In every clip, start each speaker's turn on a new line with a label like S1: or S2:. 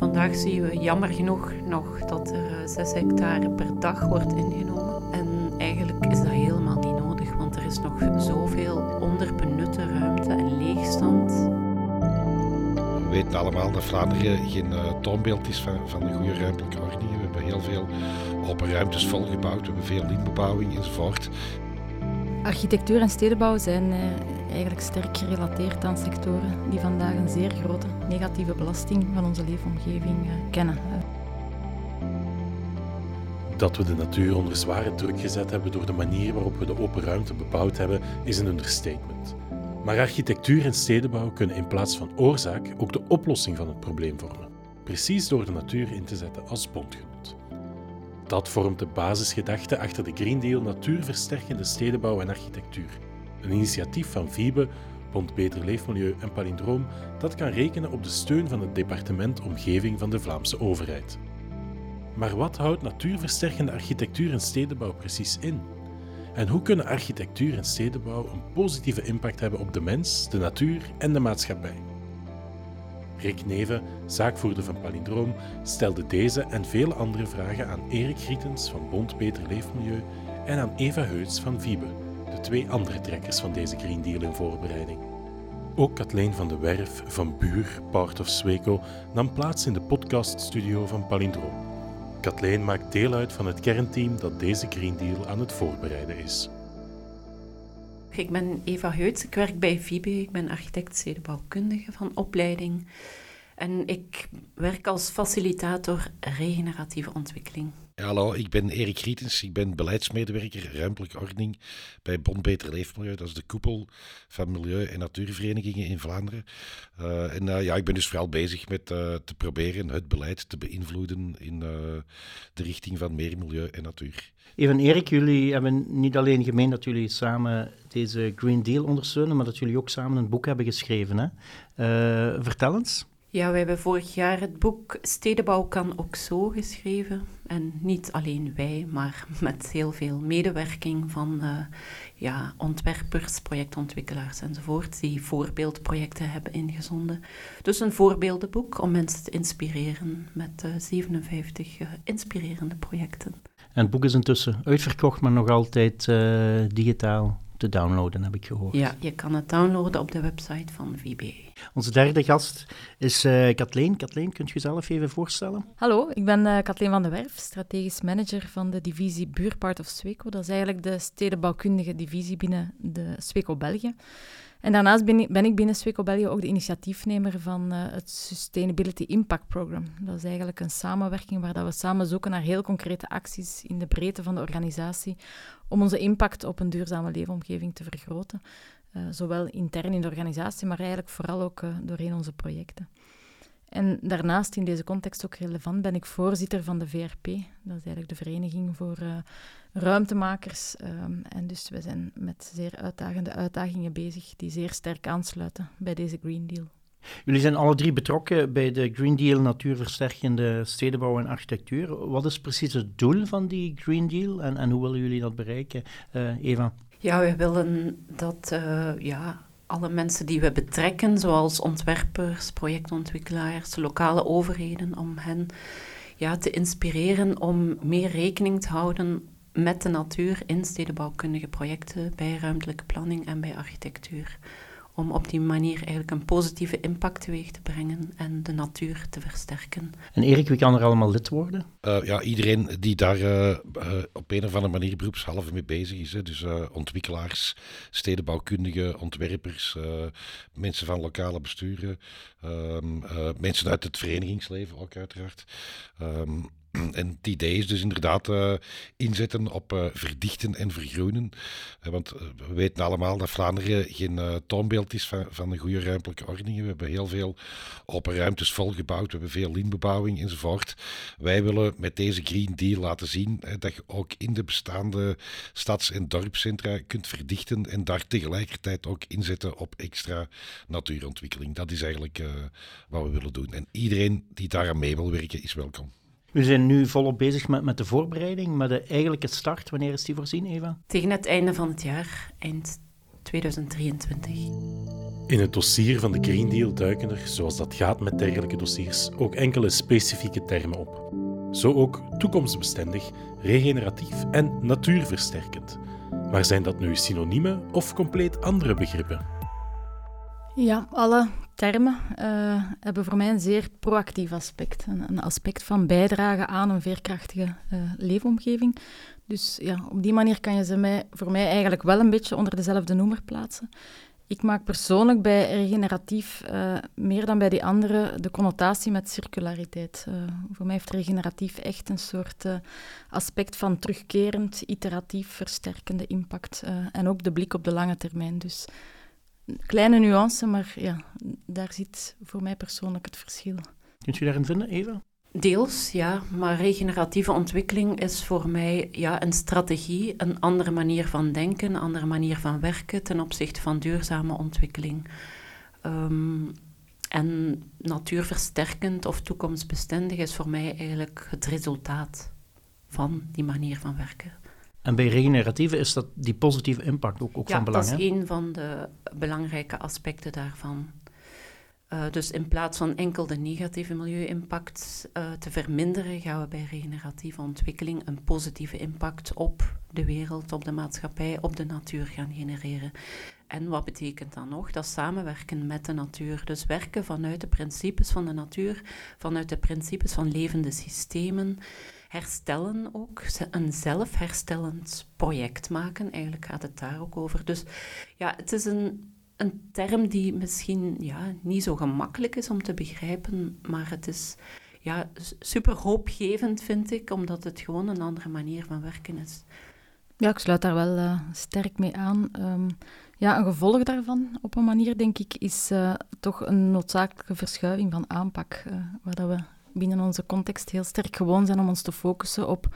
S1: Vandaag zien we jammer genoeg nog dat er 6 hectare per dag wordt ingenomen. En eigenlijk is dat helemaal niet nodig, want er is nog zoveel onderbenutte ruimte en leegstand.
S2: We weten allemaal dat Vlaanderen geen uh, toonbeeld is van, van een goede ruimtelijke ordening. We hebben heel veel open ruimtes volgebouwd, we hebben veel lintbebouwing enzovoort.
S3: Architectuur en stedenbouw zijn eh, eigenlijk sterk gerelateerd aan sectoren die vandaag een zeer grote negatieve belasting van onze leefomgeving eh, kennen.
S4: Dat we de natuur onder zware druk gezet hebben door de manier waarop we de open ruimte bebouwd hebben, is een understatement. Maar architectuur en stedenbouw kunnen in plaats van oorzaak ook de oplossing van het probleem vormen. Precies door de natuur in te zetten als bondgenoot. Dat vormt de basisgedachte achter de Green Deal Natuurversterkende Stedenbouw en Architectuur. Een initiatief van VIBE, Bond Beter Leefmilieu en Palindroom dat kan rekenen op de steun van het departement Omgeving van de Vlaamse overheid. Maar wat houdt natuurversterkende architectuur en stedenbouw precies in? En hoe kunnen architectuur en stedenbouw een positieve impact hebben op de mens, de natuur en de maatschappij? Rick Neven, zaakvoerder van Palindroom, stelde deze en vele andere vragen aan Erik Grietens van Bond Beter Leefmilieu en aan Eva Heuts van Viebe, de twee andere trekkers van deze Green Deal in voorbereiding. Ook Kathleen van de Werf van Buur, Part of Sweco, nam plaats in de podcaststudio van Palindroom. Kathleen maakt deel uit van het kernteam dat deze Green Deal aan het voorbereiden is.
S1: Ik ben Eva Heuts, ik werk bij VIBE, ik ben architect stedenbouwkundige van opleiding. En ik werk als facilitator regeneratieve ontwikkeling.
S2: Hallo, ik ben Erik Rietens. Ik ben beleidsmedewerker ruimtelijke ordening bij Bond Beter Leefmilieu. Dat is de koepel van milieu- en natuurverenigingen in Vlaanderen. Uh, en uh, ja, ik ben dus vooral bezig met uh, te proberen het beleid te beïnvloeden in de richting van meer milieu en natuur.
S5: Even Erik, jullie hebben niet alleen gemeen dat jullie samen deze Green Deal ondersteunen, maar dat jullie ook samen een boek hebben geschreven. Hè? vertel eens.
S1: Ja, we hebben vorig jaar het boek Stedenbouw kan ook zo geschreven. En niet alleen wij, maar met heel veel medewerking van uh, ja, ontwerpers, projectontwikkelaars enzovoort, die voorbeeldprojecten hebben ingezonden. Dus een voorbeeldenboek om mensen te inspireren met uh, 57 uh, inspirerende projecten.
S5: En het boek is intussen uitverkocht, maar nog altijd digitaal te downloaden, heb ik gehoord.
S1: Ja, je kan het downloaden op de website van VBE.
S5: Onze derde gast is uh, Kathleen. Kathleen, kunt je jezelf even voorstellen?
S3: Hallo, ik ben uh, Kathleen van de Werf, strategisch manager van de divisie Buurpart of Sweco. Dat is eigenlijk de stedenbouwkundige divisie binnen de Sweco België. En daarnaast ben ik, ben ik binnen Sweco ook de initiatiefnemer van uh, het Sustainability Impact Program. Dat is eigenlijk een samenwerking waar dat we samen zoeken naar heel concrete acties in de breedte van de organisatie om onze impact op een duurzame leefomgeving te vergroten. Uh, zowel intern in de organisatie, maar eigenlijk vooral ook uh, doorheen onze projecten. En daarnaast, in deze context ook relevant, ben ik voorzitter van de VRP. Dat is eigenlijk de Vereniging voor uh, Ruimtemakers. Um, en dus we zijn met zeer uitdagende uitdagingen bezig die zeer sterk aansluiten bij deze Green Deal.
S5: Jullie zijn alle drie betrokken bij de Green Deal natuurversterkende stedenbouw en architectuur. Wat is precies het doel van die Green Deal en, en hoe willen jullie dat bereiken, uh, Eva?
S1: Ja, we willen dat uh, ja, alle mensen die we betrekken, zoals ontwerpers, projectontwikkelaars, lokale overheden, om hen ja, te inspireren om meer rekening te houden met de natuur in stedenbouwkundige projecten, bij ruimtelijke planning en bij architectuur om op die manier eigenlijk een positieve impact teweeg te brengen en de natuur te versterken.
S5: En Erik, wie kan er allemaal lid worden?
S2: Uh, ja, iedereen die daar uh, uh, op een of andere manier beroepshalve mee bezig is. Hè. Dus ontwikkelaars, stedenbouwkundigen, ontwerpers, mensen van lokale besturen, ehm, mensen uit het verenigingsleven ook uiteraard. Um, en het idee is dus inderdaad uh, inzetten op uh, verdichten en vergroenen. Uh, want we weten allemaal dat Vlaanderen geen toonbeeld is van, van een goede ruimtelijke ordening. We hebben heel veel open ruimtes volgebouwd, we hebben veel linbebouwing enzovoort. Wij willen met deze Green Deal laten zien dat je ook in de bestaande stads- en dorpscentra kunt verdichten en daar tegelijkertijd ook inzetten op extra natuurontwikkeling. Dat is eigenlijk wat we willen doen. En iedereen die daaraan mee wil werken is welkom.
S5: We zijn nu volop bezig met, met de voorbereiding, maar de eigenlijke start, wanneer is die voorzien, Eva?
S1: Tegen het einde van het jaar, eind 2023.
S4: In het dossier van de Green Deal duiken er, zoals dat gaat met dergelijke dossiers, ook enkele specifieke termen op. Zo ook toekomstbestendig, regeneratief en natuurversterkend. Maar zijn dat nu synoniemen of compleet andere begrippen?
S3: Ja, alle termen uh, hebben voor mij een zeer proactief aspect. Een, aspect van bijdragen aan een veerkrachtige uh, leefomgeving. Dus ja, op die manier kan je ze mij, voor mij eigenlijk wel een beetje onder dezelfde noemer plaatsen. Ik maak persoonlijk bij regeneratief uh, meer dan bij die andere de connotatie met circulariteit. Voor mij heeft regeneratief echt een soort aspect van terugkerend, iteratief, versterkende impact. en ook de blik op de lange termijn. Dus kleine nuance, maar ja, daar zit voor mij persoonlijk het verschil.
S5: Kunt u daarin vinden, Eva?
S1: Deels, ja. Maar regeneratieve ontwikkeling is voor mij ja, een strategie, een andere manier van denken, een andere manier van werken ten opzichte van duurzame ontwikkeling. Um, en natuurversterkend of toekomstbestendig is voor mij eigenlijk het resultaat van die manier van werken.
S5: En bij regeneratieve is dat die positieve impact ook, ook van belang?
S1: Ja, dat is een van de belangrijke aspecten daarvan. Uh, dus in plaats van enkel de negatieve milieu-impact uh, te verminderen, gaan we bij regeneratieve ontwikkeling een positieve impact op de wereld, op de maatschappij, op de natuur gaan genereren. En wat betekent dat nog? Dat samenwerken met de natuur. Dus werken vanuit de principes van de natuur, vanuit de principes van levende systemen. Herstellen ook, een zelfherstellend project maken. Eigenlijk gaat het daar ook over. Dus ja, het is een een term die misschien ja, niet zo gemakkelijk is om te begrijpen, maar het is ja, super hoopgevend, vind ik, omdat het gewoon een andere manier van werken is.
S3: Ja, ik sluit daar wel uh, sterk mee aan. Um, ja, een gevolg daarvan, op een manier, denk ik, is uh, toch een noodzakelijke verschuiving van aanpak, uh, waar we binnen onze context heel sterk gewoon zijn om ons te focussen op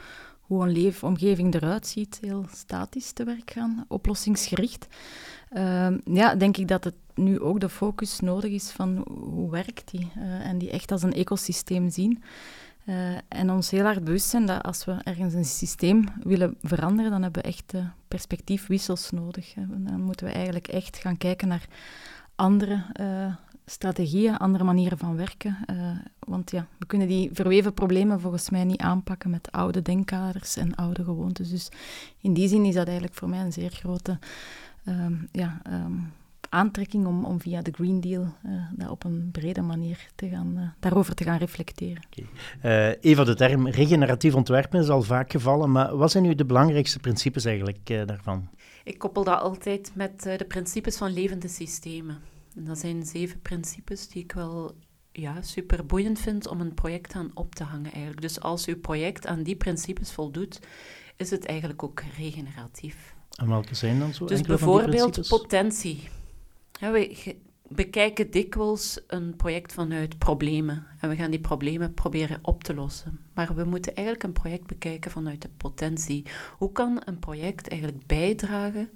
S3: hoe een leefomgeving eruit ziet, heel statisch te werk gaan, oplossingsgericht. Uh, ja, denk ik dat het nu ook de focus nodig is van hoe werkt die uh, en die echt als een ecosysteem zien. Uh, en ons heel hard bewust zijn dat als we ergens een systeem willen veranderen, dan hebben we echt perspectiefwissels nodig. Dan moeten we eigenlijk echt gaan kijken naar andere strategieën, andere manieren van werken. Uh, want ja, we kunnen die verweven problemen volgens mij niet aanpakken met oude denkkaders en oude gewoontes. Dus in die zin is dat eigenlijk voor mij een zeer grote um, ja, um, aantrekking om, om via de Green Deal uh, dat op een brede manier te gaan, uh, daarover te gaan reflecteren.
S5: Okay. Uh, Eva, de term regeneratief ontwerpen is al vaak gevallen, maar wat zijn nu de belangrijkste principes eigenlijk daarvan?
S1: Ik koppel dat altijd met de principes van levende systemen. En dat zijn zeven principes die ik wel ja, super boeiend vind om een project aan op te hangen eigenlijk. Dus als uw project aan die principes voldoet, is het eigenlijk ook regeneratief.
S5: En welke zijn dan zo?
S1: Dus bijvoorbeeld potentie. Ja, we bekijken dikwijls een project vanuit problemen en we gaan die problemen proberen op te lossen. Maar we moeten eigenlijk een project bekijken vanuit de potentie. Hoe kan een project eigenlijk bijdragen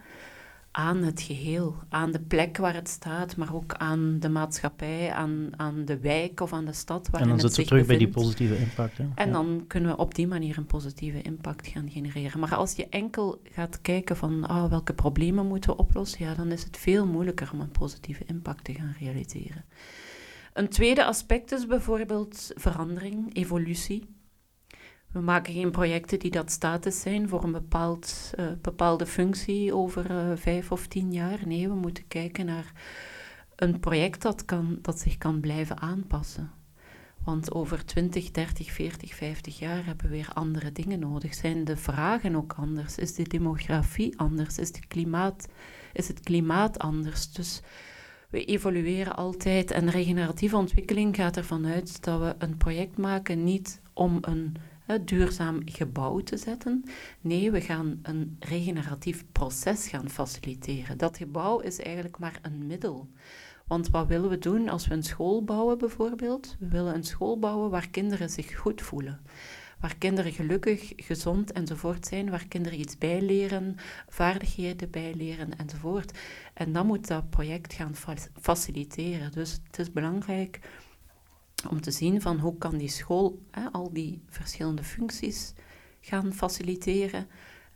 S1: aan het geheel, aan de plek waar het staat, maar ook aan de maatschappij, aan, aan de wijk of aan de stad waar
S5: het
S1: En dan
S5: zitten we terug bij die positieve impact. Hè?
S1: En dan kunnen we op die manier een positieve impact gaan genereren. Maar als je enkel gaat kijken van oh, welke problemen moeten we oplossen, ja, dan is het veel moeilijker om een positieve impact te gaan realiseren. Een tweede aspect is bijvoorbeeld verandering, evolutie. We maken geen projecten die dat status zijn voor een bepaald, uh, bepaalde functie over uh, vijf of tien jaar. Nee, we moeten kijken naar een project dat, kan, dat zich kan blijven aanpassen. Want over 20, 30, 40, 50 jaar hebben we weer andere dingen nodig. Zijn de vragen ook anders? Is de demografie anders? Is, klimaat, is het klimaat anders? Dus we evolueren altijd en regeneratieve ontwikkeling gaat ervan uit dat we een project maken niet om een duurzaam gebouw te zetten. Nee, we gaan een regeneratief proces gaan faciliteren. Dat gebouw is eigenlijk maar een middel. Want wat willen we doen als we een school bouwen bijvoorbeeld? We willen een school bouwen waar kinderen zich goed voelen. Waar kinderen gelukkig, gezond enzovoort zijn, waar kinderen iets bijleren, vaardigheden bijleren enzovoort. En dan moet dat project gaan faciliteren. Dus het is belangrijk om te zien van hoe kan die school hè, al die verschillende functies gaan faciliteren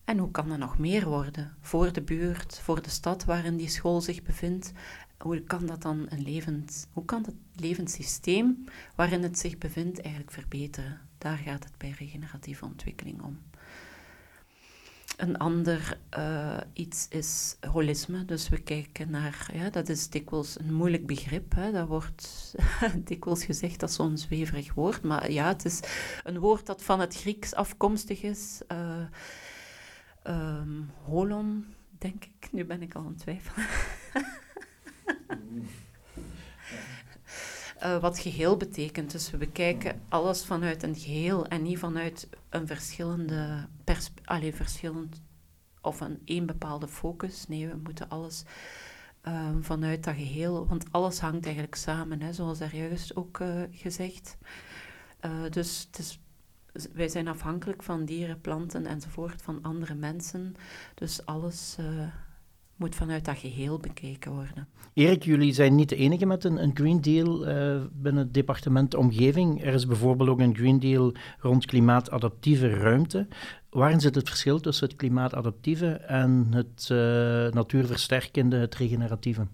S1: en hoe kan er nog meer worden voor de buurt, voor de stad waarin die school zich bevindt. hoe kan dat dan een levend, hoe kan het levenssysteem waarin het zich bevindt eigenlijk verbeteren? Daar gaat het bij regeneratieve ontwikkeling om. Een ander uh, iets is holisme. Dus we kijken naar, ja, dat is dikwijls een moeilijk begrip. Hè. Dat wordt dikwijls gezegd, dat zo'n zweverig woord. Maar ja, het is een woord dat van het Grieks afkomstig is. Uh, holon, denk ik. Nu ben ik al aan het twijfelen. uh, wat geheel betekent. Dus we bekijken alles vanuit een geheel en niet vanuit een verschillende Allee, verschillend of een één bepaalde focus. Nee, we moeten alles uh, vanuit dat geheel, want alles hangt eigenlijk samen, hè, zoals daar juist ook uh, gezegd. Uh, dus het is, wij zijn afhankelijk van dieren, planten enzovoort, van andere mensen. Dus alles moet vanuit dat geheel bekeken worden.
S5: Erik, jullie zijn niet de enige met een, een Green Deal uh, binnen het departement Omgeving. Er is bijvoorbeeld ook een Green Deal rond klimaatadaptieve ruimte. Waarin zit het verschil tussen het klimaatadaptieve en het uh, natuurversterkende, het regeneratieve?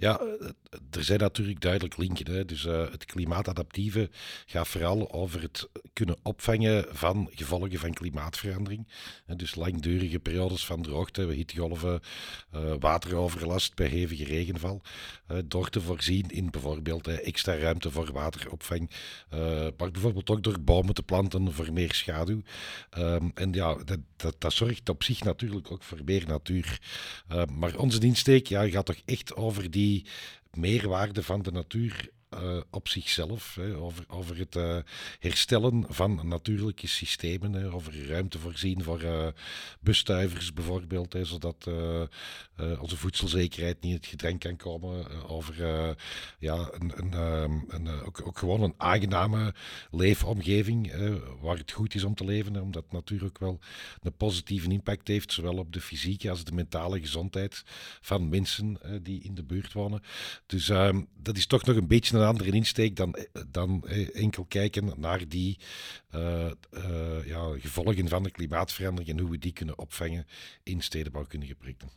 S2: Ja, er zijn natuurlijk duidelijk linken. Hè. Dus uh, het klimaatadaptieve gaat vooral over het kunnen opvangen van gevolgen van klimaatverandering. Dus langdurige periodes van droogte, hittegolven, uh, wateroverlast bij hevige regenval. Door te voorzien in bijvoorbeeld extra ruimte voor wateropvang. maar bijvoorbeeld ook door bomen te planten voor meer schaduw. Um, en ja, dat, dat, dat, zorgt op zich natuurlijk ook voor meer natuur. maar onze insteek ja, gaat toch echt over die die meerwaarde van de natuur uh, op zichzelf, hè, over, over het uh, herstellen van natuurlijke systemen, over ruimte voorzien voor uh, bestuivers bijvoorbeeld, hè, zodat onze voedselzekerheid niet in het gedrang kan komen, over ja, een, een, ehm, een, ook, ook, gewoon een aangename leefomgeving waar het goed is om te leven, omdat natuur ook wel een positieve impact heeft, zowel op de fysieke als de mentale gezondheid van mensen die in de buurt wonen. Dus ehm, dat is toch nog een beetje een andere insteek dan, dan enkel kijken naar die uh, ja, gevolgen van de klimaatverandering en hoe we die kunnen opvangen in stedenbouwkundige projecten.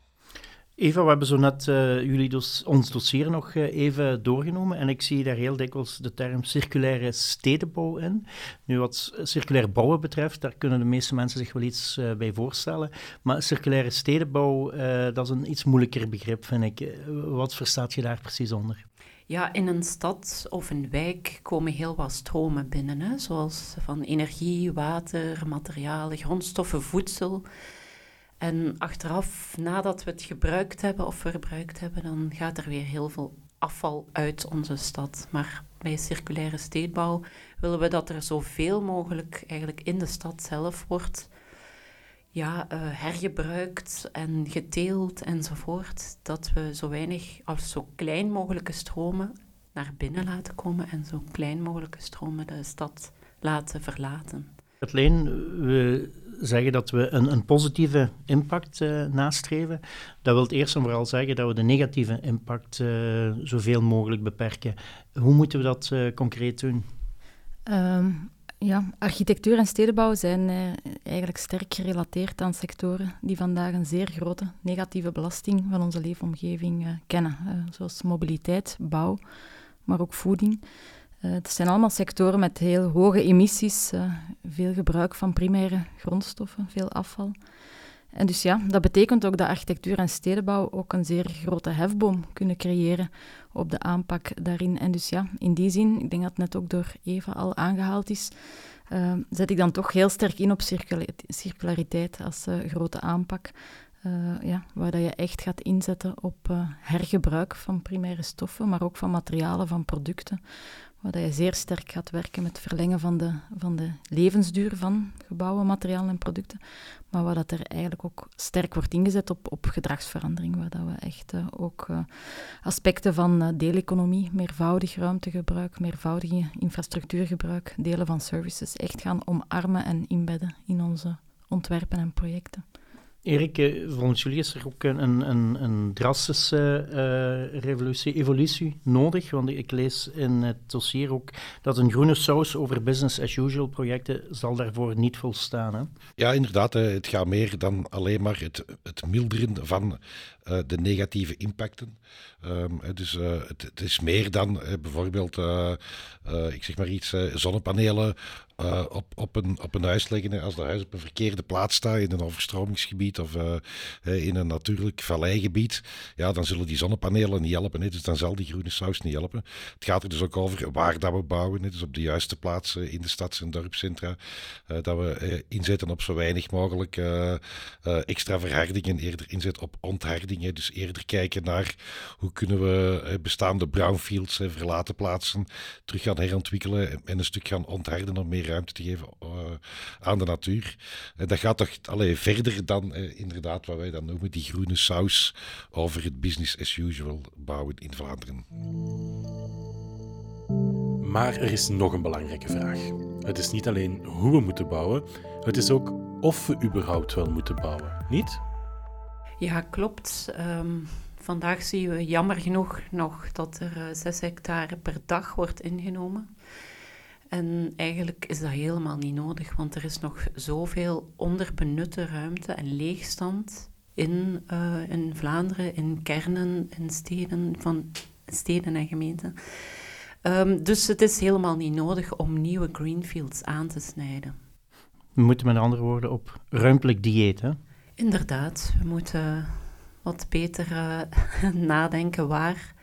S5: Eva, we hebben zo net jullie ons dossier nog even doorgenomen en ik zie daar heel dikwijls de term circulaire stedenbouw in. Nu, wat circulair bouwen betreft, daar kunnen de meeste mensen zich wel iets bij voorstellen. Maar circulaire stedenbouw, dat is een iets moeilijker begrip, vind ik. wat verstaat je daar precies onder?
S1: Ja, in een stad of een wijk komen heel wat stromen binnen, hè, zoals van energie, water, materialen, grondstoffen, voedsel. En achteraf, nadat we het gebruikt hebben of verbruikt hebben, dan gaat er weer heel veel afval uit onze stad. Maar bij circulaire steedbouw willen we dat er zoveel mogelijk eigenlijk in de stad zelf wordt ja, uh, hergebruikt en geteeld enzovoort. Dat we zo weinig als zo klein mogelijke stromen naar binnen laten komen en zo klein mogelijke stromen de stad laten verlaten.
S5: Kathleen, we zeggen dat we een, een positieve impact uh, nastreven. Dat wil eerst en vooral zeggen dat we de negatieve impact uh, zoveel mogelijk beperken. Hoe moeten we dat uh, concreet doen?
S3: Um, ja, architectuur en stedenbouw zijn eh, eigenlijk sterk gerelateerd aan sectoren die vandaag een zeer grote negatieve belasting van onze leefomgeving eh, kennen, uh, zoals mobiliteit, bouw, maar ook voeding. het zijn allemaal sectoren met heel hoge emissies, veel gebruik van primaire grondstoffen, veel afval. En dus ja, dat betekent ook dat architectuur en stedenbouw ook een zeer grote hefboom kunnen creëren op de aanpak daarin. En dus ja, in die zin, ik denk dat het net ook door Eva al aangehaald is, uh, zet ik dan toch heel sterk in op circulariteit als uh, grote aanpak. Uh, ja, waar dat je echt gaat inzetten op hergebruik van primaire stoffen, maar ook van materialen, van producten waar je zeer sterk gaat werken met het verlengen van de, van de levensduur van gebouwen, materialen en producten, maar waar dat er eigenlijk ook sterk wordt ingezet op, op gedragsverandering, waar dat we echt uh, ook uh, aspecten van uh, deeleconomie, meervoudig ruimtegebruik, meervoudig infrastructuurgebruik, delen van services echt gaan omarmen en inbedden in onze ontwerpen en projecten.
S5: Erik, eh, volgens jullie is er ook een, een, een drastische uh, revolutie, evolutie nodig. Want ik lees in het dossier ook dat een groene saus over business as usual projecten zal daarvoor niet volstaan. Hè?
S2: Ja, inderdaad. Het gaat meer dan alleen maar het, het milderen van de negatieve impacten. Ehm, dus het, het, is meer dan bijvoorbeeld, ik zeg maar iets, zonnepanelen uh, op, op, een, op een huis leggen. Als de huis op een verkeerde plaats staat, in een overstromingsgebied of uh, in een natuurlijk valleigebied, ja, dan zullen die zonnepanelen niet helpen. Hè. Dus dan zal die groene saus niet helpen. Het gaat er dus ook over waar dat we bouwen. Hè. Dus op de juiste plaatsen in de stads- en dorpscentra. Uh, dat we inzetten op zo weinig mogelijk extra verhardingen, eerder inzetten op onthardingen. Dus eerder kijken naar hoe kunnen we bestaande brownfields, verlaten plaatsen, terug gaan herontwikkelen en, en een stuk gaan ontharden om meer ruimte te geven uh, aan de natuur. En dat gaat toch allee, verder dan uh, inderdaad wat wij dan noemen die groene saus over het business as usual bouwen in Vlaanderen.
S4: Maar er is nog een belangrijke vraag. Het is niet alleen hoe we moeten bouwen, het is ook of we überhaupt wel moeten bouwen, niet?
S1: Ja, klopt. Um, vandaag zien we jammer genoeg nog dat er uh, 6 hectare per dag wordt ingenomen. En eigenlijk is dat helemaal niet nodig, want er is nog zoveel onderbenutte ruimte en leegstand in, uh, in Vlaanderen, in kernen, in steden, van steden en gemeenten. Um, dus het is helemaal niet nodig om nieuwe greenfields aan te snijden.
S5: We moeten met andere woorden op ruimtelijk dieet, hè?
S1: Inderdaad, we moeten wat beter uh, nadenken waar,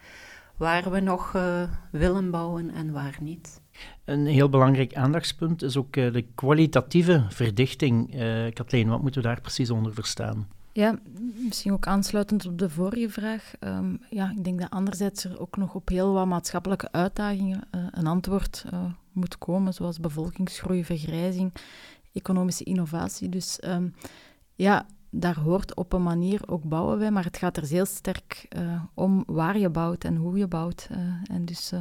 S1: waar we nog uh, willen bouwen en waar niet.
S5: Een heel belangrijk aandachtspunt is ook uh, de kwalitatieve verdichting. Uh, Kathleen, wat moeten we daar precies onder verstaan?
S3: Ja, misschien ook aansluitend op de vorige vraag. Um, ja, ik denk dat anderzijds er ook nog op heel wat maatschappelijke uitdagingen uh, een antwoord moet komen, zoals bevolkingsgroei, vergrijzing, economische innovatie. Dus um, ja, daar hoort op een manier ook bouwen bij, maar het gaat er heel sterk om waar je bouwt en hoe je bouwt. en dus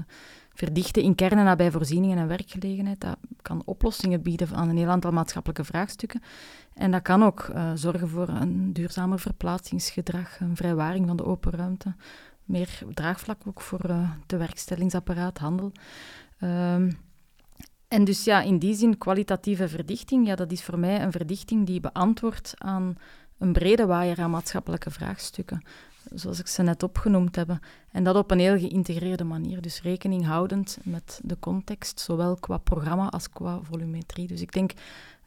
S3: verdichten in kernen nabij voorzieningen en werkgelegenheid. Dat kan oplossingen bieden aan een heel aantal maatschappelijke vraagstukken. En dat kan ook uh, zorgen voor een duurzamer verplaatsingsgedrag, een vrijwaring van de open ruimte, meer draagvlak ook voor uh, de werkstellingsapparaat, handel. Um, en dus ja, in die zin, kwalitatieve verdichting, ja, dat is voor mij een verdichting die beantwoordt aan een brede waaier aan maatschappelijke vraagstukken zoals ik ze net opgenoemd heb. En dat op een heel geïntegreerde manier. Dus rekening houdend met de context, zowel qua programma als qua volumetrie. Dus ik denk,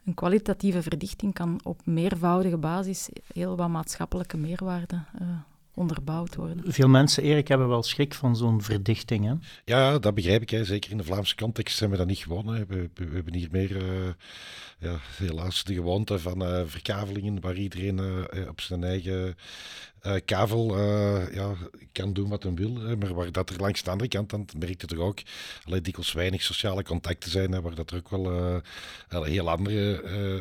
S3: een kwalitatieve verdichting kan op meervoudige basis heel wat maatschappelijke meerwaarde uh, onderbouwd worden.
S5: Veel mensen, Erik, hebben wel schrik van zo'n verdichting. Hè?
S2: Ja, dat begrijp ik. Hè. Zeker in de Vlaamse context zijn we dat niet gewoon. Hè. We, we, we, hebben hier meer, uh, ja, helaas, de gewoonte van uh, verkavelingen, waar iedereen uh, op zijn eigen uh, Kavel uh, ja, kan doen wat hij wil, maar waar dat er langs de andere kant, dan merk je toch ook alleen dikwijls weinig sociale contacten zijn, hè, waar dat er ook wel uh, heel andere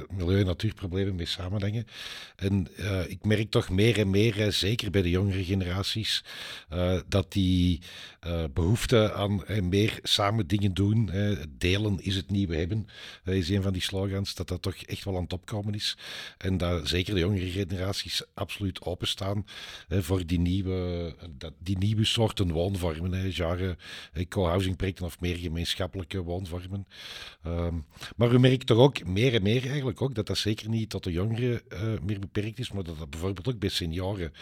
S2: milieu- en natuurproblemen mee samenhangen. En ik merk toch meer en meer, zeker bij de jongere generaties, dat die behoefte aan meer samen dingen doen, delen is het nieuwe hebben, is een van die slogans, dat dat toch echt wel aan het opkomen is. En dat zeker de jongere generaties absoluut openstaan voor die nieuwe, dat, die nieuwe soorten woonvormen. Hè, genre co-housing projecten of meer gemeenschappelijke woonvormen. Um, maar we merken toch ook meer en meer eigenlijk ook dat dat zeker niet tot de jongeren uh, meer beperkt is, maar dat dat bijvoorbeeld ook bij senioren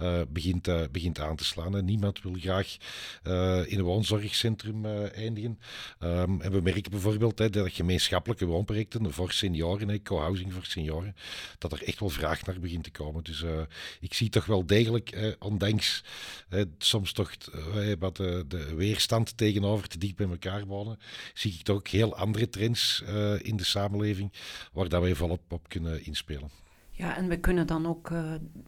S2: uh, begint, uh, begint aan te slaan. Niemand wil graag in een woonzorgcentrum eindigen. Um, en we merken bijvoorbeeld hè, dat gemeenschappelijke woonprojecten voor senioren, co-housing voor senioren, dat er echt wel vraag naar begint te komen. Dus ik zie toch wel wel degelijk, eh, ondanks eh, soms toch eh, wat de, de, weerstand tegenover te dicht bij elkaar wonen, zie ik toch ook heel andere trends eh, in de samenleving waar dat wij volop op kunnen inspelen.
S1: Ja, en we kunnen dan ook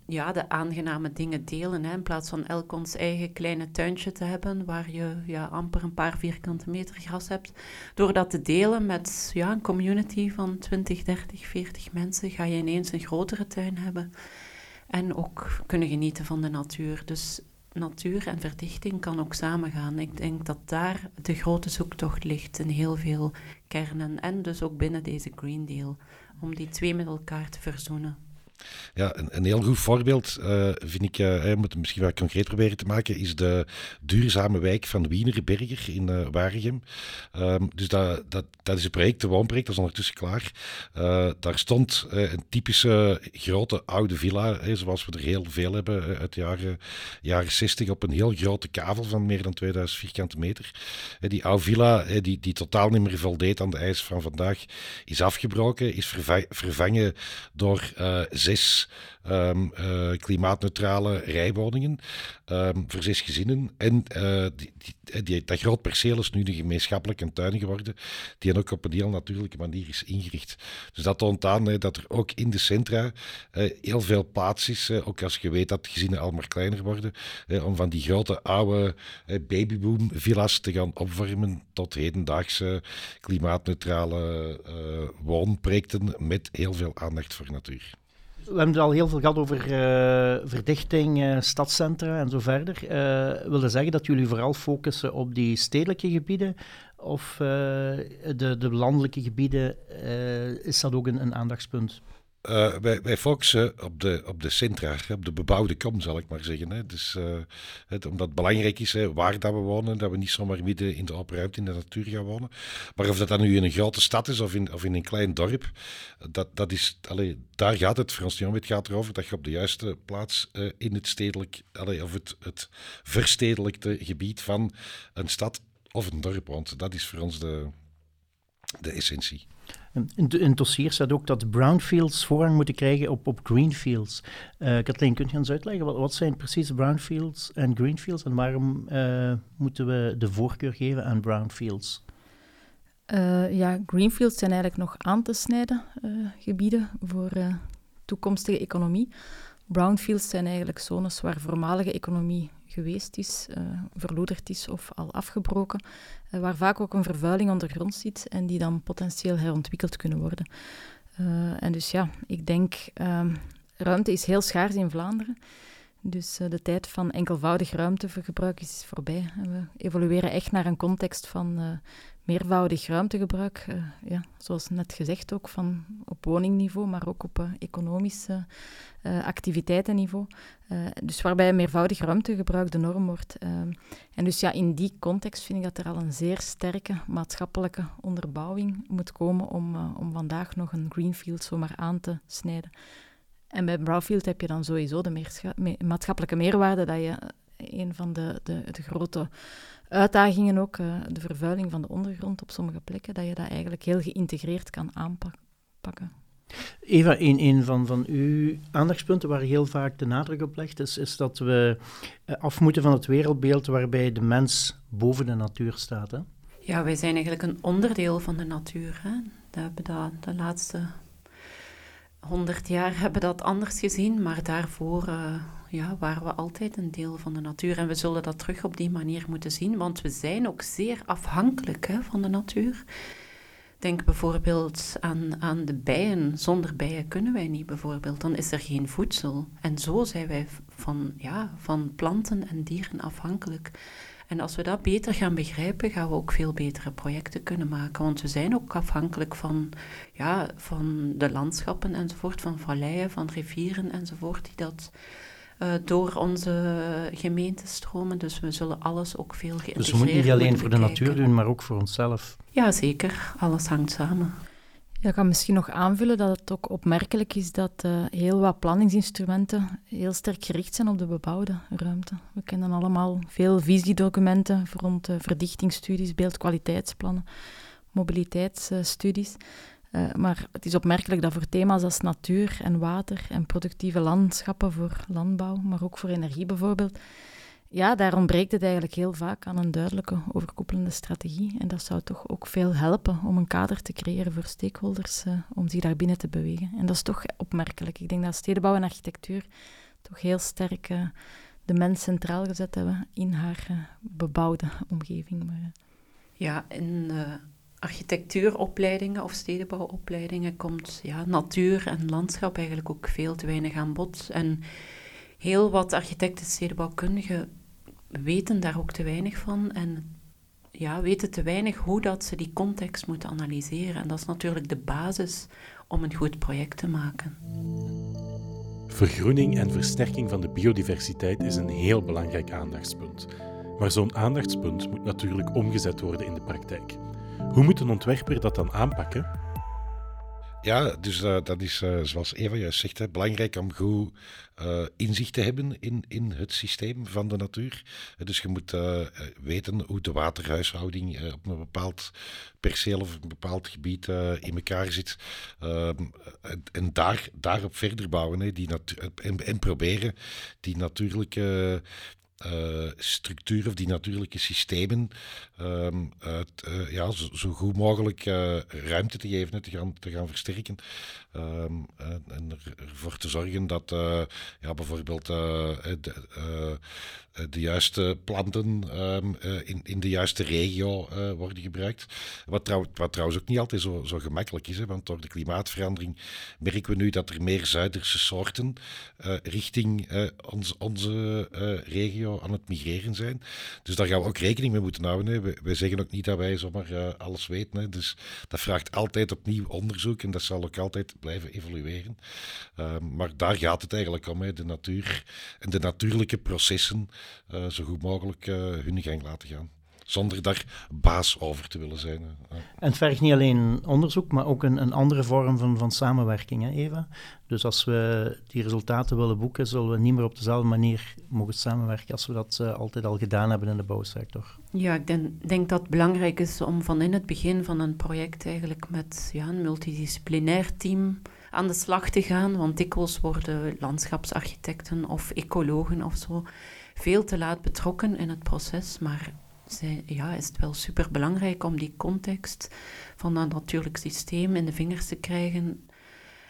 S1: ja, de aangename dingen delen. Hè, in plaats van elk ons eigen kleine tuintje te hebben, waar je ja, amper een paar vierkante meter gras hebt. Door dat te delen met ja, een community van 20, 30, 40 mensen, ga je ineens een grotere tuin hebben. En ook kunnen genieten van de natuur. Dus natuur en verdichting kan ook samengaan. Ik denk dat daar de grote zoektocht ligt in heel veel kernen. En dus ook binnen deze Green Deal. Om die twee met elkaar te verzoenen.
S2: Ja, een, heel goed voorbeeld uh, vind ik, uh, moet het misschien wat concreet proberen te maken, is de duurzame wijk van Wienerberger in uh, Waregem. Um, dus dat, dat, dat is een project, een woonproject, dat is ondertussen klaar. daar stond een typische grote oude villa, zoals we er heel veel hebben uit de jaren, jaren 60, op een heel grote kavel van meer dan 2000 vierkante meter. die oude villa, die, die totaal niet meer voldeed aan de eisen van vandaag, is afgebroken, is vervangen door zes um, uh, klimaatneutrale rijwoningen um, voor zes gezinnen. En uh, die, die, die, dat groot perceel is nu de gemeenschappelijke tuin geworden, die ook op een heel natuurlijke manier is ingericht. Dus dat toont aan hè, dat er ook in de centra heel veel plaats is, ook als je weet dat gezinnen al maar kleiner worden, om van die grote oude babyboom villa's te gaan opvormen tot hedendaagse klimaatneutrale woonprojecten met heel veel aandacht voor natuur
S5: we hebben al heel veel gehad over uh, verdichting, uh, stadscentra en zo verder. Uh, wil dat zeggen dat jullie vooral focussen op die stedelijke gebieden? Of de, de landelijke gebieden, is dat ook een, een aandachtspunt?
S2: Uh, wij, wij, focussen op de, op de centra, op de bebouwde kom, zal ik maar zeggen. Hè. Dus, het, omdat het belangrijk is waar dat we wonen, dat we niet zomaar midden in de open ruimte in de natuur gaan wonen. Maar of dat dan nu in een grote stad is of in, of in een klein dorp, dat, dat is, allee, daar gaat het om. Het gaat erover dat je op de juiste plaats uh, in het stedelijk, allee, of het, het verstedelijkte gebied van een stad of een dorp woont. Dat is voor ons de, de essentie.
S5: In, het dossier staat ook dat brownfields voorrang moeten krijgen op, op greenfields. Uh, Kathleen, kunt je ons uitleggen wat, wat zijn precies brownfields en greenfields en waarom uh, moeten we de voorkeur geven aan brownfields?
S3: Uh, ja, greenfields zijn eigenlijk nog aan te snijden gebieden voor toekomstige economie. Brownfields zijn eigenlijk zones waar voormalige economie geweest is, uh, verloederd is of al afgebroken, uh, waar vaak ook een vervuiling ondergrond zit en die dan potentieel herontwikkeld kunnen worden. Uh, en dus ja, ik denk, ehm, ruimte is heel schaars in Vlaanderen. Dus de tijd van enkelvoudig ruimtegebruik is voorbij. We evolueren echt naar een context van meervoudig ruimtegebruik, uh, ja, zoals net gezegd ook, van op woningniveau, maar ook op uh, economisch uh, activiteitenniveau. dus waarbij meervoudig ruimtegebruik de norm wordt. en dus ja, in die context vind ik dat er al een zeer sterke maatschappelijke onderbouwing moet komen om, om vandaag nog een greenfield zomaar aan te snijden. En bij Brownfield heb je dan sowieso de maatschappelijke meerwaarde dat je een van de, de, de grote uitdagingen ook, uh, de vervuiling van de ondergrond op sommige plekken, dat je dat eigenlijk heel geïntegreerd kan aanpakken.
S5: Eva, een, een van, van uw aandachtspunten waar heel vaak de nadruk op legt, is, is dat we eh, af moeten van het wereldbeeld waarbij de mens boven de natuur staat. Hè?
S1: Ja, wij zijn eigenlijk een onderdeel van de natuur. Hè? Dat hebben we de laatste honderd jaar hebben dat anders gezien, maar daarvoor uh, ja, waren we altijd een deel van de natuur. En we zullen dat terug op die manier moeten zien, want we zijn ook zeer afhankelijk hè, van de natuur. Denk bijvoorbeeld aan, aan de bijen. Zonder bijen kunnen wij niet, bijvoorbeeld. Dan is er geen voedsel. En zo zijn wij van, ja, van planten en dieren afhankelijk. En als we dat beter gaan begrijpen, gaan we ook veel betere projecten kunnen maken. Want we zijn ook afhankelijk van, ja, van de landschappen enzovoort, van valleien, van rivieren enzovoort, die dat uh, door onze gemeente stromen. Dus we zullen alles ook veel geïntegreerd
S5: Dus we moeten niet alleen voor de natuur doen, maar ook voor onszelf.
S1: Ja, zeker. Alles hangt samen.
S3: Ja, ik kan misschien nog aanvullen dat het ook opmerkelijk is dat uh, heel wat planningsinstrumenten heel sterk gericht zijn op de bebouwde ruimte. We kennen allemaal veel visiedocumenten rond uh, verdichtingsstudies, beeldkwaliteitsplannen, mobiliteitsstudies. Uh, maar het is opmerkelijk dat voor thema's als natuur en water en productieve landschappen voor landbouw, maar ook voor energie bijvoorbeeld, ja, daar ontbreekt het eigenlijk heel vaak aan een duidelijke overkoepelende strategie. En dat zou toch ook veel helpen om een kader te creëren voor stakeholders uh, om zich daar binnen te bewegen. En dat is toch opmerkelijk. Ik denk dat stedenbouw en architectuur toch heel sterk uh, de mens centraal gezet hebben in haar uh, bebouwde omgeving. Maar,
S1: ja, in architectuuropleidingen of stedenbouwopleidingen komt ja, natuur en landschap eigenlijk ook veel te weinig aan bod. En heel wat architecten en stedenbouwkundigen weten daar ook te weinig van en ja, weten te weinig hoe dat ze die context moeten analyseren. En dat is natuurlijk de basis om een goed project te maken.
S4: Vergroening en versterking van de biodiversiteit is een heel belangrijk aandachtspunt. Maar zo'n aandachtspunt moet natuurlijk omgezet worden in de praktijk. Hoe moet een ontwerper dat dan aanpakken?
S2: Ja, dus uh, dat is uh, zoals Eva juist zegt, hè, belangrijk om goed uh, inzicht te hebben in, in het systeem van de natuur. dus je moet weten hoe de waterhuishouding op een bepaald perceel of een bepaald gebied in elkaar zit. Ehm, en, en daar, daarop verder bouwen hè, die en, en, proberen die natuurlijke uh, structuur of die natuurlijke systemen um, uit, uh, ja, zo, zo, goed mogelijk uh, ruimte te geven, te, gaan, te gaan versterken. Um, en ervoor te zorgen dat ja, bijvoorbeeld de, juiste planten um, in, in de juiste regio worden gebruikt. Wat, trouw, wat, trouwens ook niet altijd zo, zo gemakkelijk is, hè, want door de klimaatverandering merken we nu dat er meer Zuiderse soorten richting ons, onze regio aan het migreren zijn. Dus daar gaan we ook rekening mee moeten houden. We, zeggen ook niet dat wij zomaar alles weten. Hè. Dus dat vraagt altijd opnieuw onderzoek en dat zal ook altijd blijven evolueren. Uh, maar daar gaat het eigenlijk om, hè. de natuur en de natuurlijke processen zo goed mogelijk eh, hun gang laten gaan zonder daar baas over te willen zijn.
S5: En het vergt niet alleen onderzoek, maar ook een, een andere vorm van, van samenwerking, hè, Eva? Dus als we die resultaten willen boeken, zullen we niet meer op dezelfde manier mogen samenwerken als we dat uh, altijd al gedaan hebben in de bouwsector.
S1: Ja, ik denk, denk, dat het belangrijk is om van in het begin van een project eigenlijk met ja, een multidisciplinair team aan de slag te gaan, want dikwijls worden landschapsarchitecten of ecologen of zo veel te laat betrokken in het proces, maar ja, is het wel super belangrijk om die context van dat natuurlijk systeem in de vingers te krijgen.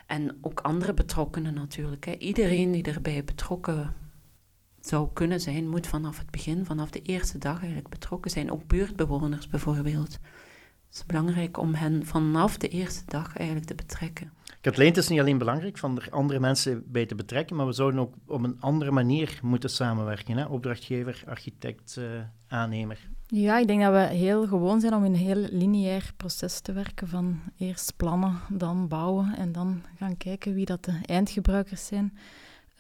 S1: En ook andere betrokkenen natuurlijk. Hè. Iedereen die erbij betrokken zou kunnen zijn, moet vanaf het begin, vanaf de eerste dag eigenlijk betrokken zijn. Ook buurtbewoners bijvoorbeeld. Het is belangrijk om hen vanaf de eerste dag eigenlijk te betrekken.
S5: Kathleen, is niet alleen belangrijk van er andere mensen bij te betrekken, maar we zouden ook op een andere manier moeten samenwerken. Hè? Opdrachtgever, architect, uh, aannemer.
S3: Ja, ik denk dat we heel gewoon zijn om in een heel lineair proces te werken. Van eerst plannen, dan bouwen en dan gaan kijken wie dat de eindgebruikers zijn.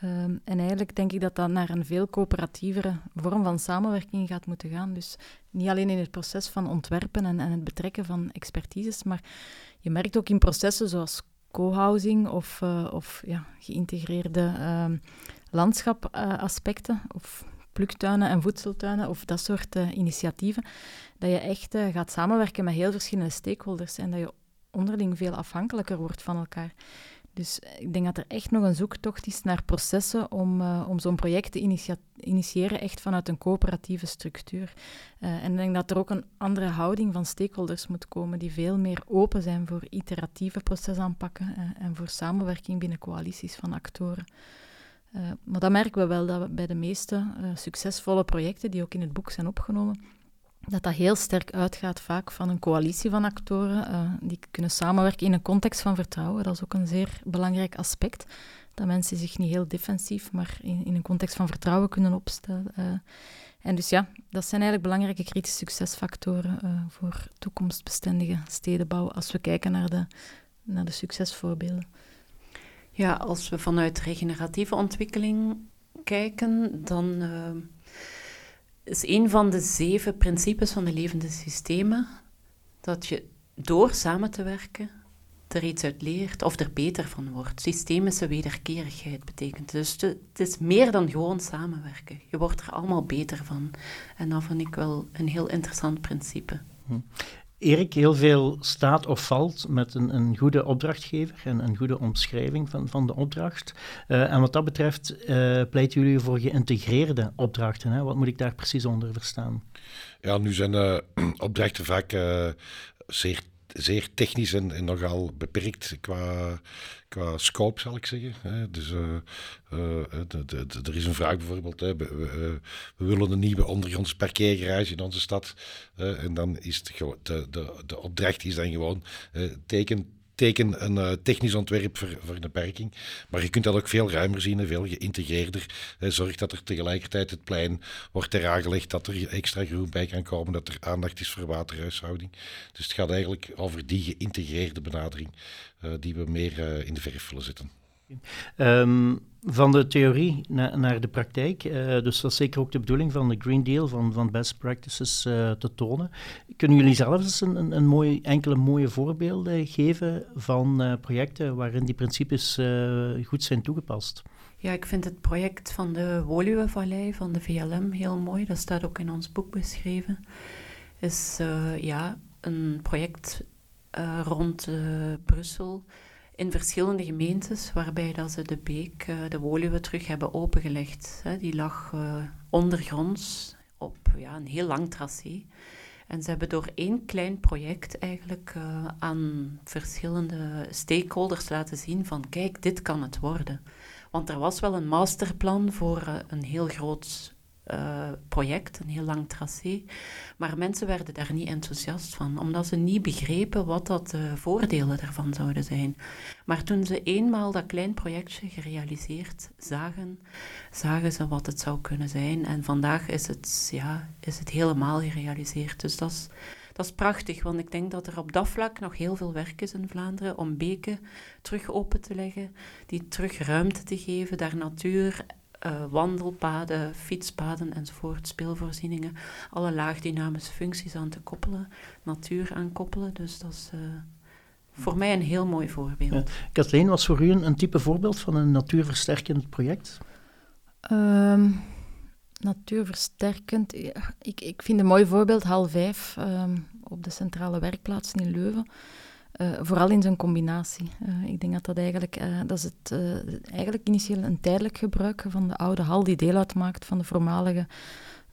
S3: Ehm, en eigenlijk denk ik dat dat naar een veel coöperatievere vorm van samenwerking gaat moeten gaan. Dus niet alleen in het proces van ontwerpen en, en het betrekken van expertises, maar je merkt ook in processen zoals co-housing of, uh, of ja, geïntegreerde uh, landschapaspecten of pluktuinen en voedseltuinen of dat soort uh, initiatieven, dat je echt gaat samenwerken met heel verschillende stakeholders en dat je onderling veel afhankelijker wordt van elkaar. Dus ik denk dat er echt nog een zoektocht is naar processen om, uh, om zo'n project te initiëren, echt vanuit een coöperatieve structuur. Uh, en ik denk dat er ook een andere houding van stakeholders moet komen, die veel meer open zijn voor iteratieve procesaanpakken uh, en voor samenwerking binnen coalities van actoren. maar dat merken we wel, dat we bij de meeste succesvolle projecten, die ook in het boek zijn opgenomen, dat dat heel sterk uitgaat vaak van een coalitie van actoren uh, die kunnen samenwerken in een context van vertrouwen. Dat is ook een zeer belangrijk aspect. Dat mensen zich niet heel defensief, maar in, in een context van vertrouwen kunnen opstellen. Uh, en dus ja, dat zijn eigenlijk belangrijke kritische succesfactoren uh, voor toekomstbestendige stedenbouw als we kijken naar de, naar de succesvoorbeelden.
S1: Ja, als we vanuit regeneratieve ontwikkeling kijken, dan is een van de zeven principes van de levende systemen dat je door samen te werken er iets uit leert of er beter van wordt. Systemische wederkerigheid betekent. Dus het is meer dan gewoon samenwerken. Je wordt er allemaal beter van. En dat vind ik wel een heel interessant principe. Hm.
S5: Erik, heel veel staat of valt met een, een goede opdrachtgever en een goede omschrijving van, van de opdracht. Uh, en wat dat betreft uh, pleiten jullie voor geïntegreerde opdrachten. Hè? Wat moet ik daar precies onder verstaan?
S2: Ja, nu zijn uh, opdrachten vaak zeer zeer technisch en, nogal beperkt qua, qua scope, zal ik zeggen. Dus uh, uh, er is een vraag bijvoorbeeld, hè, we, we, willen een nieuwe ondergronds parkeergarage in onze stad. en dan is de, de, de opdracht is dan gewoon teken teken een uh, technisch ontwerp voor, voor de parking. Maar je kunt dat ook veel ruimer zien en veel geïntegreerder. Zorg dat er tegelijkertijd het plein wordt er aangelegd, dat er extra groen bij kan komen, dat er aandacht is voor waterhuishouding. Dus het gaat eigenlijk over die geïntegreerde benadering uh, die we meer in de verf willen zetten.
S5: Um, van de theorie na, naar de praktijk, uh, dus dat is zeker ook de bedoeling van de Green Deal, van, van best practices uh, te tonen. Kunnen jullie zelf eens een, een, een enkele mooie voorbeelden geven van uh, projecten waarin die principes goed zijn toegepast?
S1: Ja, ik vind het project van de Woluwe-vallei van de VLM heel mooi. Dat staat ook in ons boek beschreven. Is ja, een project rond Brussel in verschillende gemeentes, waarbij dat ze de beek, uh, de Woluwe, terug hebben opengelegd. Die lag uh, ondergronds op ja, een heel lang tracé. En ze hebben door één klein project eigenlijk uh, aan verschillende stakeholders laten zien van kijk, dit kan het worden. Want er was wel een masterplan voor een heel groot uh, project, een heel lang tracé. Maar mensen werden daar niet enthousiast van, omdat ze niet begrepen wat dat de voordelen ervan zouden zijn. Maar toen ze eenmaal dat klein projectje gerealiseerd zagen, zagen ze wat het zou kunnen zijn. En vandaag is het, ja, is het helemaal gerealiseerd. Dus dat is, dat is prachtig, want ik denk dat er op dat vlak nog heel veel werk is in Vlaanderen om beken terug open te leggen, die terug ruimte te geven, daar natuur uh, wandelpaden, fietspaden enzovoort, speelvoorzieningen, alle laagdynamische functies aan te koppelen, natuur aan koppelen. Dus dat is uh, voor mij een heel mooi voorbeeld. Ja.
S5: Kathleen, was voor u een, een, type voorbeeld van een natuurversterkend project?
S3: Um, natuurversterkend, ik, ik vind een mooi voorbeeld hal 5 um, op de centrale werkplaats in Leuven. Uh, vooral in zijn combinatie. Uh, ik denk dat dat eigenlijk, uh, dat is het, eigenlijk initieel een tijdelijk gebruik van de oude hal die deel uitmaakt van de voormalige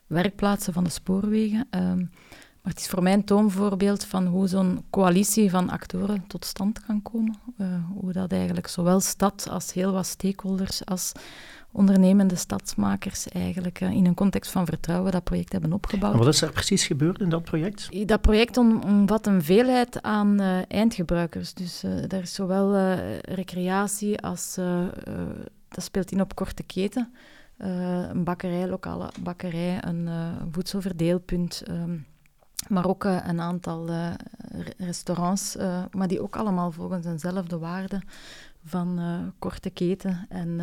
S3: werkplaatsen van de spoorwegen. Ehm, maar het is voor mij een toonvoorbeeld van hoe zo'n coalitie van actoren tot stand kan komen. hoe dat eigenlijk zowel stad als heel wat stakeholders als ondernemende stadsmakers eigenlijk uh, in een context van vertrouwen dat project hebben opgebouwd.
S5: En wat is er precies gebeurd in dat project?
S3: Dat project omvat een veelheid aan uh, eindgebruikers. Dus uh, daar is zowel recreatie als, dat speelt in op korte keten, een bakkerij, lokale bakkerij, een voedselverdeelpunt... Um, maar ook uh, een aantal uh, restaurants, uh, maar die ook allemaal volgens eenzelfde waarde van korte keten en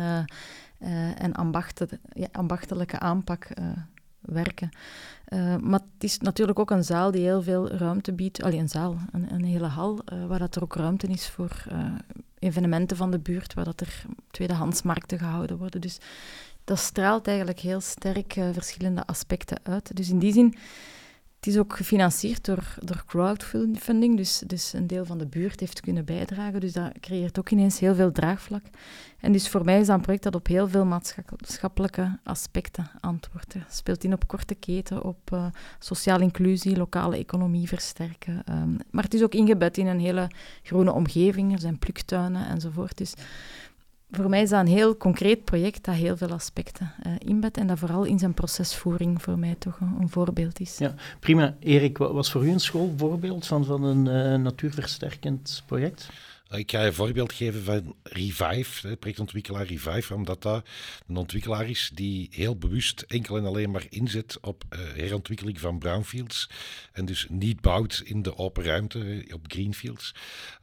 S3: uh, en ambachten, ja, ambachtelijke aanpak uh, werken. Uh, maar het is natuurlijk ook een zaal die heel veel ruimte biedt. Alleen een zaal, een, een hele hal, waar dat er ook ruimte is voor evenementen van de buurt, waar dat er tweedehandsmarkten gehouden worden. Dus dat straalt eigenlijk heel sterk verschillende aspecten uit. Dus in die zin het is ook gefinancierd door, door crowdfunding, dus, dus een deel van de buurt heeft kunnen bijdragen. Dus dat creëert ook ineens heel veel draagvlak. En dus voor mij is dat een project dat op heel veel maatschappelijke aspecten antwoordt. Het speelt in op korte keten, op uh, sociale inclusie, lokale economie versterken. Um, maar het is ook ingebed in een hele groene omgeving. Er zijn pluktuinen enzovoort. Dus voor mij is dat een heel concreet project dat heel veel aspecten uh, inbedt en dat vooral in zijn procesvoering voor mij toch een, voorbeeld is.
S5: Ja, prima. Erik, wat was voor u een schoolvoorbeeld van, van een uh, natuurversterkend project?
S2: Ik ga je een voorbeeld geven van Revive, de projectontwikkelaar Revive, omdat dat een ontwikkelaar is die heel bewust enkel en alleen maar inzet op uh, herontwikkeling van brownfields en dus niet bouwt in de open ruimte, op greenfields.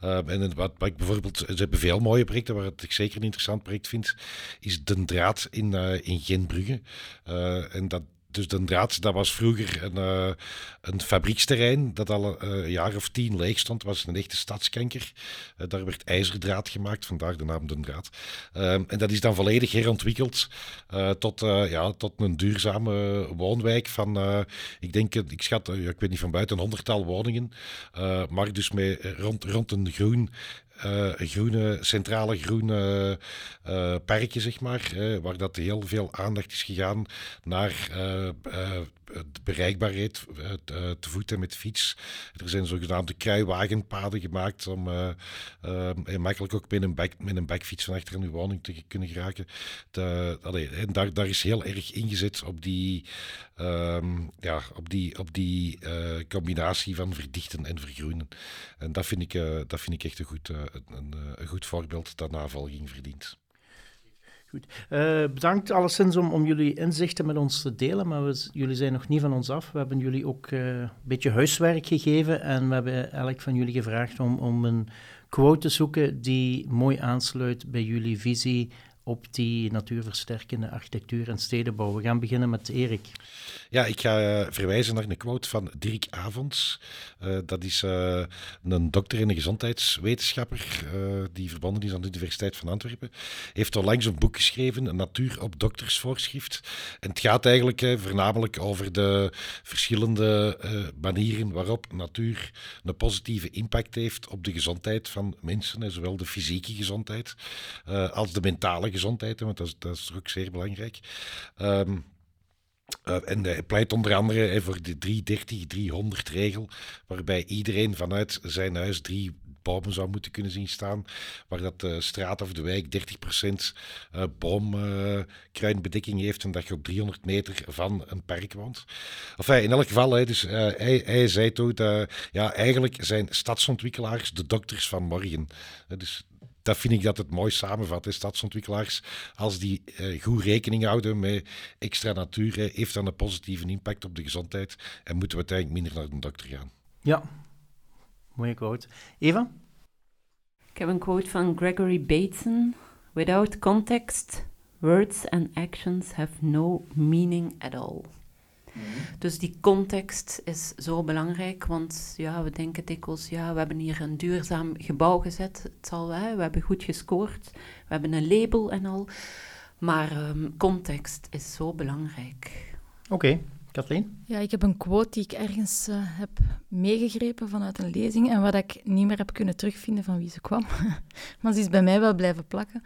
S2: Uh, en wat, ik bijvoorbeeld, ze hebben veel mooie projecten, waar ik zeker een interessant project vind, is de draad in, uh, in Genbrugge. en dat dus de draad, dat was vroeger een, uh, een fabrieksterrein dat al een jaar of tien leeg stond. was een echte stadskanker. Uh, daar werd ijzerdraad gemaakt, vandaar de naam de draad. Uh, en dat is dan volledig herontwikkeld tot, ja, tot een duurzame woonwijk van, ik denk, ik schat, ik weet niet van buiten, een honderdtal woningen. maar dus met, rond, rond een groen uh, groene, centrale groene uh, parkje, zeg maar, waar dat heel veel aandacht is gegaan naar de bereikbaarheid te, te voet en met fiets. Er zijn zogenaamde kruiwagenpaden gemaakt om makkelijk ook met een, back, met een backfiets van achter in uw woning te kunnen geraken. De, en daar, daar is heel erg ingezet op die, um, ja, op die, op die combinatie van verdichten en vergroenen. En dat vind ik, dat vind ik echt een goed, een, een goed voorbeeld dat navolging verdient.
S5: Goed. Uh, bedankt alleszins om, om jullie inzichten met ons te delen, maar we, jullie zijn nog niet van ons af. We hebben jullie ook uh, een beetje huiswerk gegeven en we hebben eigenlijk van jullie gevraagd om, om een quote zoeken die mooi aansluit bij jullie visie op die natuurversterkende architectuur en stedenbouw. We gaan beginnen met Erik.
S2: Ja, ik ga uh, verwijzen naar een quote van Dirk Avonds. Uh, dat is uh, een dokter en een gezondheidswetenschapper die verbonden is aan de Universiteit van Antwerpen. Heeft onlangs een boek geschreven, Natuur op doktersvoorschrift. En het gaat eigenlijk voornamelijk over de verschillende manieren waarop natuur een positieve impact heeft op de gezondheid van mensen, zowel de fysieke gezondheid als de mentale gezondheid, want dat is, dat is ook zeer belangrijk. Um, uh, en hij pleit onder andere voor de 330-300-regel, waarbij iedereen vanuit zijn huis drie bomen zou moeten kunnen zien staan, waar dat de straat of de wijk 30% uh, boomkruinbedekking heeft en dat je op 300 meter van een park woont. Enfin, in elk geval, dus, hij, hij zei toch dat ja, eigenlijk zijn stadsontwikkelaars de dokters van morgen. dus dat vind ik dat het mooi samenvat. Is stadsontwikkelaars, als die uh, goed rekening houden met extra natuur, heeft dan een positieve impact op de gezondheid en moeten we uiteindelijk minder naar de dokter gaan.
S5: Ja, mooie quote. Eva?
S1: Ik heb een quote van Gregory Bateson. Without context, words and actions have no meaning at all. Mhm. Dus die context is zo belangrijk, want ja, we denken dikwijls, ja, we hebben hier een duurzaam gebouw gezet, het zal wel, we hebben goed gescoord, we hebben een label en al, maar um, context is zo belangrijk.
S5: Oké, okay. Kathleen?
S3: Ja, ik heb een quote die ik ergens uh, heb meegegrepen vanuit een lezing en wat ik niet meer heb kunnen terugvinden van wie ze kwam, maar ze is bij mij wel blijven plakken.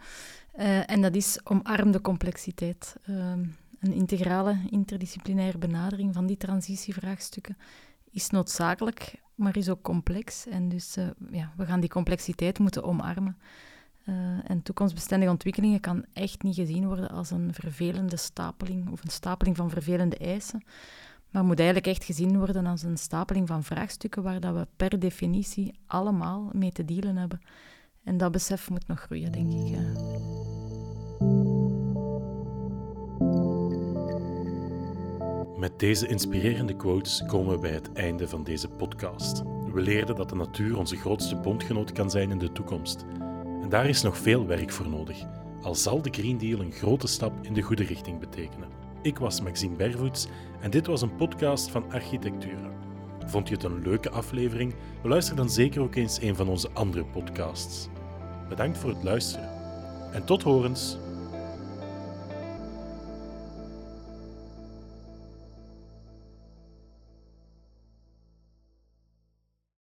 S3: Uh, en dat is omarm de complexiteit. Uh, een integrale, interdisciplinaire benadering van die transitievraagstukken is noodzakelijk, maar is ook complex. En dus uh, ja, we gaan die complexiteit moeten omarmen. Uh, en toekomstbestendige ontwikkelingen kan echt niet gezien worden als een vervelende stapeling of een stapeling van vervelende eisen, maar moet eigenlijk echt gezien worden als een stapeling van vraagstukken waar dat we per definitie allemaal mee te dealen hebben. En dat besef moet nog groeien, denk ik.
S4: Met deze inspirerende quotes komen we bij het einde van deze podcast. We leerden dat de natuur onze grootste bondgenoot kan zijn in de toekomst. En daar is nog veel werk voor nodig, al zal de Green Deal een grote stap in de goede richting betekenen. Ik was Maxime Bervoets en dit was een podcast van Architectura. Vond je het een leuke aflevering? Beluister dan zeker ook eens een van onze andere podcasts. Bedankt voor het luisteren en tot horens!